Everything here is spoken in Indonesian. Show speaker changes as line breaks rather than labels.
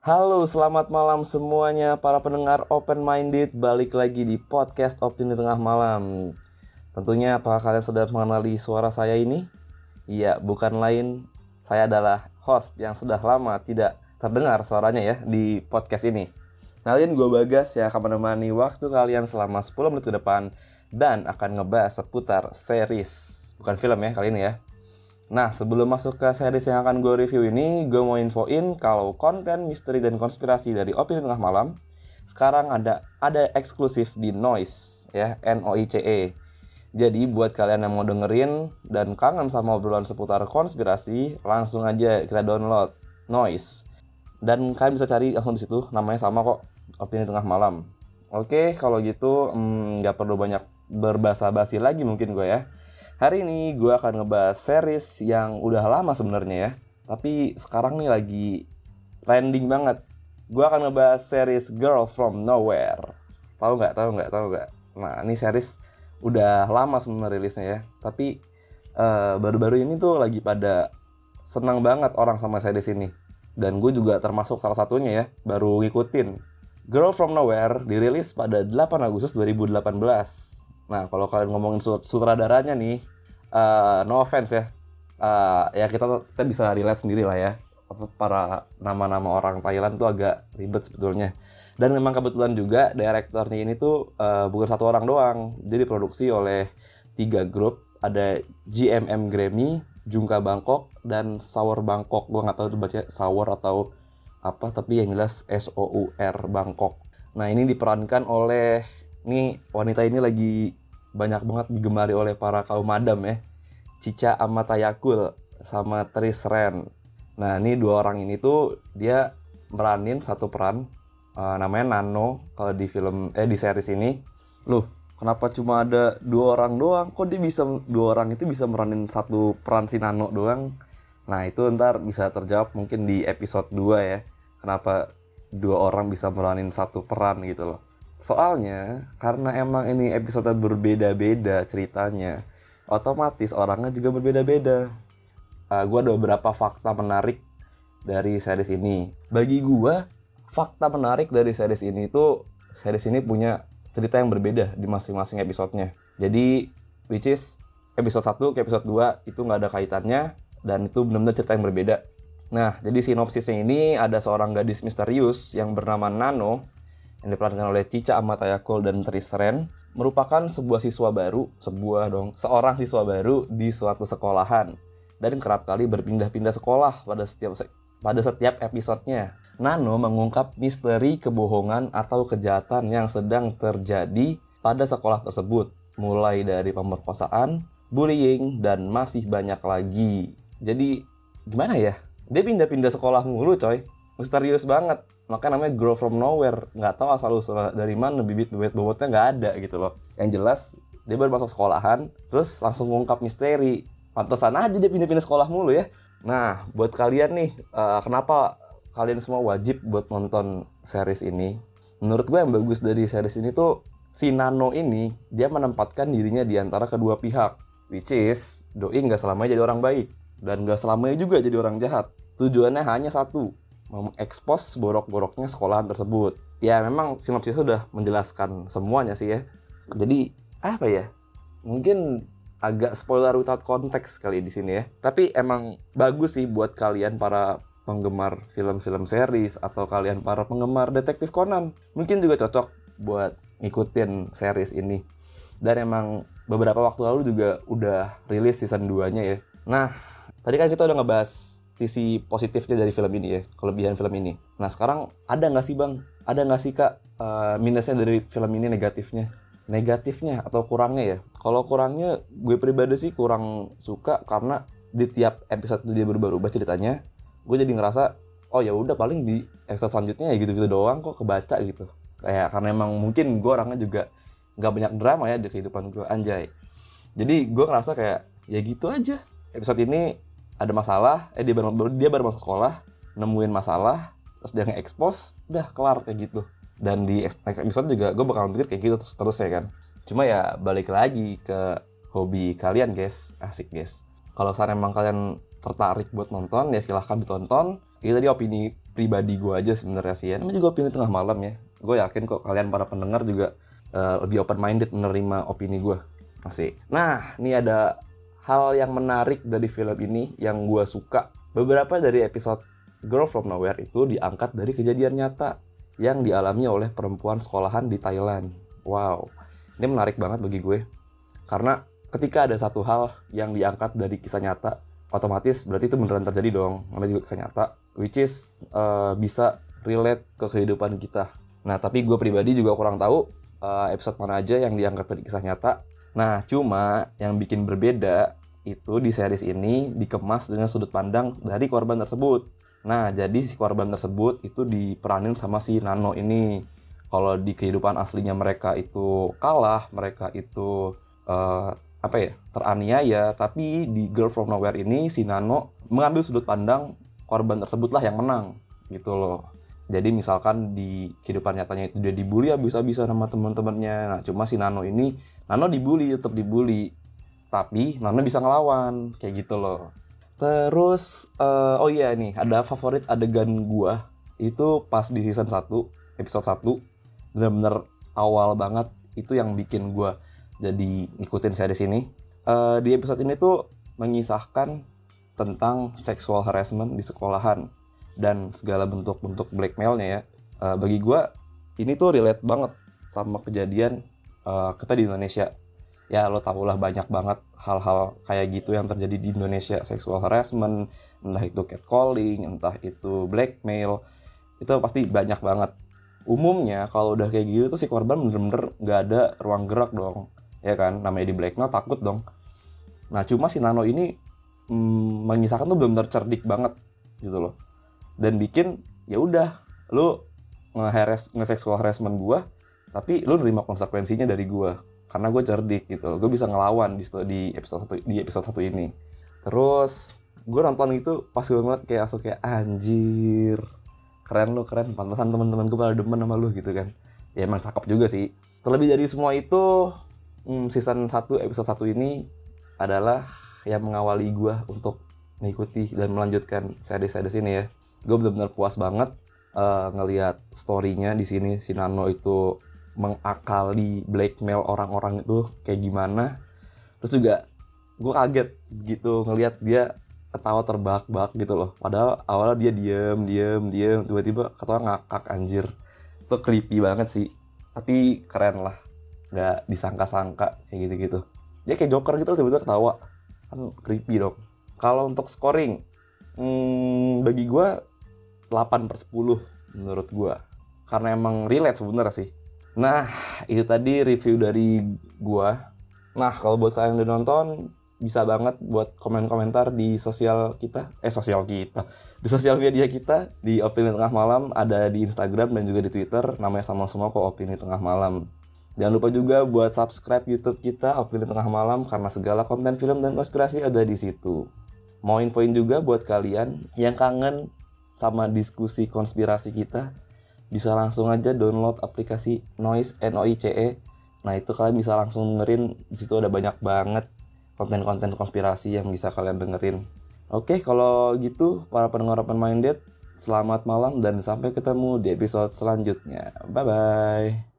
Halo, selamat malam semuanya para pendengar Open Minded Balik lagi di podcast Opini Tengah Malam. Tentunya apakah kalian sudah mengenali suara saya ini? Iya, bukan lain Saya adalah host yang sudah lama tidak terdengar suaranya ya di podcast ini. Kalian gue Bagas yang akan menemani waktu kalian selama 10 menit ke depan Dan akan ngebahas seputar series. Bukan film ya kali ini ya Nah, sebelum masuk ke series yang akan gue review ini, gue mau infoin kalau konten misteri dan konspirasi dari Opini Tengah Malam sekarang ada ada eksklusif di Noise ya, N O I C E. Jadi buat kalian yang mau dengerin dan kangen sama obrolan seputar konspirasi, langsung aja kita download Noise. Dan kalian bisa cari langsung di situ, namanya sama kok, Opini Tengah Malam. Oke, kalau gitu hmm, nggak hmm, perlu banyak berbahasa basi lagi mungkin gue ya Hari ini gue akan ngebahas series yang udah lama sebenarnya ya. Tapi sekarang nih lagi trending banget. Gue akan ngebahas series Girl From Nowhere. Tahu nggak? Tahu nggak? Tahu nggak? Nah ini series udah lama sebenarnya rilisnya ya. Tapi eh, baru-baru ini tuh lagi pada senang banget orang sama series ini. Dan gue juga termasuk salah satunya ya, baru ngikutin. Girl From Nowhere dirilis pada 8 Agustus 2018 Nah, kalau kalian ngomongin sutradaranya nih, uh, no offense ya, uh, ya kita kita bisa relate sendiri lah ya. Para nama-nama orang Thailand tuh agak ribet sebetulnya. Dan memang kebetulan juga direktornya ini tuh uh, bukan satu orang doang. Jadi diproduksi oleh tiga grup. Ada GMM Grammy, Jungka Bangkok, dan Sour Bangkok. Gue nggak tahu itu baca Sour atau apa, tapi yang jelas S O U R Bangkok. Nah ini diperankan oleh ini wanita ini lagi banyak banget digemari oleh para kaum madam ya. Cica Amatayakul sama Tris Ren. Nah, ini dua orang ini tuh dia meranin satu peran uh, namanya Nano kalau di film eh di series ini. Loh, kenapa cuma ada dua orang doang? Kok dia bisa dua orang itu bisa meranin satu peran si Nano doang? Nah, itu ntar bisa terjawab mungkin di episode 2 ya. Kenapa dua orang bisa meranin satu peran gitu loh. Soalnya karena emang ini episode berbeda-beda ceritanya, otomatis orangnya juga berbeda-beda. Uh, ah, gue ada beberapa fakta menarik dari series ini. Bagi gue, fakta menarik dari series ini itu series ini punya cerita yang berbeda di masing-masing episodenya. Jadi, which is episode 1 ke episode 2 itu nggak ada kaitannya dan itu benar-benar cerita yang berbeda. Nah, jadi sinopsisnya ini ada seorang gadis misterius yang bernama Nano yang diperankan oleh Cica Amatayakul dan Trisren merupakan sebuah siswa baru, sebuah dong, seorang siswa baru di suatu sekolahan dan kerap kali berpindah-pindah sekolah pada setiap pada setiap episodenya. Nano mengungkap misteri kebohongan atau kejahatan yang sedang terjadi pada sekolah tersebut, mulai dari pemerkosaan, bullying, dan masih banyak lagi. Jadi, gimana ya? Dia pindah-pindah sekolah mulu, coy. Misterius banget makanya namanya grow from nowhere. Nggak tahu asal usul dari mana bibit bibit bobotnya nggak ada gitu loh. Yang jelas dia baru masuk sekolahan terus langsung ngungkap misteri. Pantesan aja dia pindah-pindah sekolah mulu ya. Nah buat kalian nih uh, kenapa kalian semua wajib buat nonton series ini? Menurut gue yang bagus dari series ini tuh si Nano ini dia menempatkan dirinya di antara kedua pihak which is doi nggak selamanya jadi orang baik. Dan nggak selamanya juga jadi orang jahat. Tujuannya hanya satu mengekspos borok-boroknya sekolahan tersebut. Ya memang sinopsis sudah menjelaskan semuanya sih ya. Jadi apa ya? Mungkin agak spoiler without konteks kali di sini ya. Tapi emang bagus sih buat kalian para penggemar film-film series atau kalian para penggemar detektif Conan. Mungkin juga cocok buat ngikutin series ini. Dan emang beberapa waktu lalu juga udah rilis season 2-nya ya. Nah, tadi kan kita udah ngebahas sisi positifnya dari film ini ya, kelebihan film ini. Nah sekarang ada nggak sih bang, ada nggak sih kak uh, minusnya dari film ini negatifnya? Negatifnya atau kurangnya ya? Kalau kurangnya gue pribadi sih kurang suka karena di tiap episode dia berubah-ubah ceritanya, gue jadi ngerasa oh ya udah paling di episode selanjutnya ya gitu-gitu doang kok kebaca gitu. Kayak karena emang mungkin gue orangnya juga nggak banyak drama ya di kehidupan gue anjay. Jadi gue ngerasa kayak ya gitu aja. Episode ini ada masalah eh dia baru dia baru masuk sekolah nemuin masalah terus dia nge-expose udah kelar kayak gitu dan di next episode juga gue bakal mikir kayak gitu terus terus ya kan cuma ya balik lagi ke hobi kalian guys asik guys kalau saat emang kalian tertarik buat nonton ya silahkan ditonton Ini tadi opini pribadi gue aja sebenarnya sih ya. Namanya juga opini tengah malam ya. Gue yakin kok kalian para pendengar juga uh, lebih open minded menerima opini gue. Asik. Nah, ini ada hal yang menarik dari film ini yang gue suka. Beberapa dari episode Girl From Nowhere itu diangkat dari kejadian nyata yang dialami oleh perempuan sekolahan di Thailand. Wow, ini menarik banget bagi gue. Karena ketika ada satu hal yang diangkat dari kisah nyata, otomatis berarti itu beneran terjadi dong. Namanya juga kisah nyata, which is uh, bisa relate ke kehidupan kita. Nah, tapi gue pribadi juga kurang tahu uh, episode mana aja yang diangkat dari kisah nyata. Nah, cuma yang bikin berbeda itu di series ini dikemas dengan sudut pandang dari korban tersebut. Nah, jadi si korban tersebut itu diperanin sama si Nano ini. Kalau di kehidupan aslinya mereka itu kalah, mereka itu uh, apa ya teraniaya, tapi di Girl From Nowhere ini si Nano mengambil sudut pandang korban tersebut lah yang menang gitu loh. Jadi misalkan di kehidupan nyatanya itu dia dibully habis-habisan sama teman-temannya. Nah, cuma si Nano ini Nano dibully, tetap dibully. Tapi Nano bisa ngelawan kayak gitu loh. Terus uh, oh iya nih, ada favorit adegan gua itu pas di season 1, episode 1. Bener-bener awal banget itu yang bikin gua jadi ngikutin series ini. Uh, di episode ini tuh mengisahkan tentang sexual harassment di sekolahan dan segala bentuk-bentuk blackmailnya ya. Uh, bagi gua ini tuh relate banget sama kejadian uh, kita di Indonesia. Ya lo tau lah banyak banget hal-hal kayak gitu yang terjadi di Indonesia. Sexual harassment entah itu catcalling entah itu blackmail itu pasti banyak banget. Umumnya kalau udah kayak gitu tuh si korban bener-bener nggak ada ruang gerak dong ya kan? Namanya di blackmail takut dong. Nah cuma si Nano ini mm, mengisahkan tuh bener-bener cerdik banget gitu loh dan bikin ya udah lu nge-harass nge-sexual harassment gua tapi lu nerima konsekuensinya dari gua karena gue cerdik gitu. Gue bisa ngelawan di di episode satu di episode satu ini. Terus gue nonton itu pas gue ngeliat kayak langsung kayak anjir keren lu keren. Pantasan teman-teman gue pada demen sama lu gitu kan. Ya emang cakep juga sih. Terlebih dari semua itu hmm, season 1 episode 1 ini adalah yang mengawali gue untuk mengikuti dan melanjutkan series-series ini ya gue benar-benar puas banget uh, ngelihat storynya di sini. Si Nano itu mengakali blackmail orang-orang itu kayak gimana. Terus juga gue kaget gitu ngelihat dia ketawa terbahak-bahak gitu loh. Padahal awalnya dia diem diem diem. Tiba-tiba ketawa ngakak anjir. Itu creepy banget sih. Tapi keren lah. Nggak disangka-sangka kayak gitu-gitu. Dia kayak joker gitu tiba-tiba ketawa. Kan creepy dong. Kalau untuk scoring hmm, bagi gue 8 per 10 menurut gue karena emang relate sebenarnya sih Nah, itu tadi review dari gua. Nah, kalau buat kalian yang udah nonton, bisa banget buat komen-komentar di sosial kita, eh sosial kita, di sosial media kita, di Opini Tengah Malam, ada di Instagram dan juga di Twitter, namanya sama semua kok Opini Tengah Malam. Jangan lupa juga buat subscribe YouTube kita Opini Tengah Malam karena segala konten film dan konspirasi ada di situ. Mau infoin juga buat kalian yang kangen sama diskusi konspirasi kita, bisa langsung aja download aplikasi Noise N O I C E. Nah, itu kalian bisa langsung dengerin di situ ada banyak banget konten-konten konspirasi yang bisa kalian dengerin. Oke, kalau gitu para pendengar open minded, selamat malam dan sampai ketemu di episode selanjutnya. Bye bye.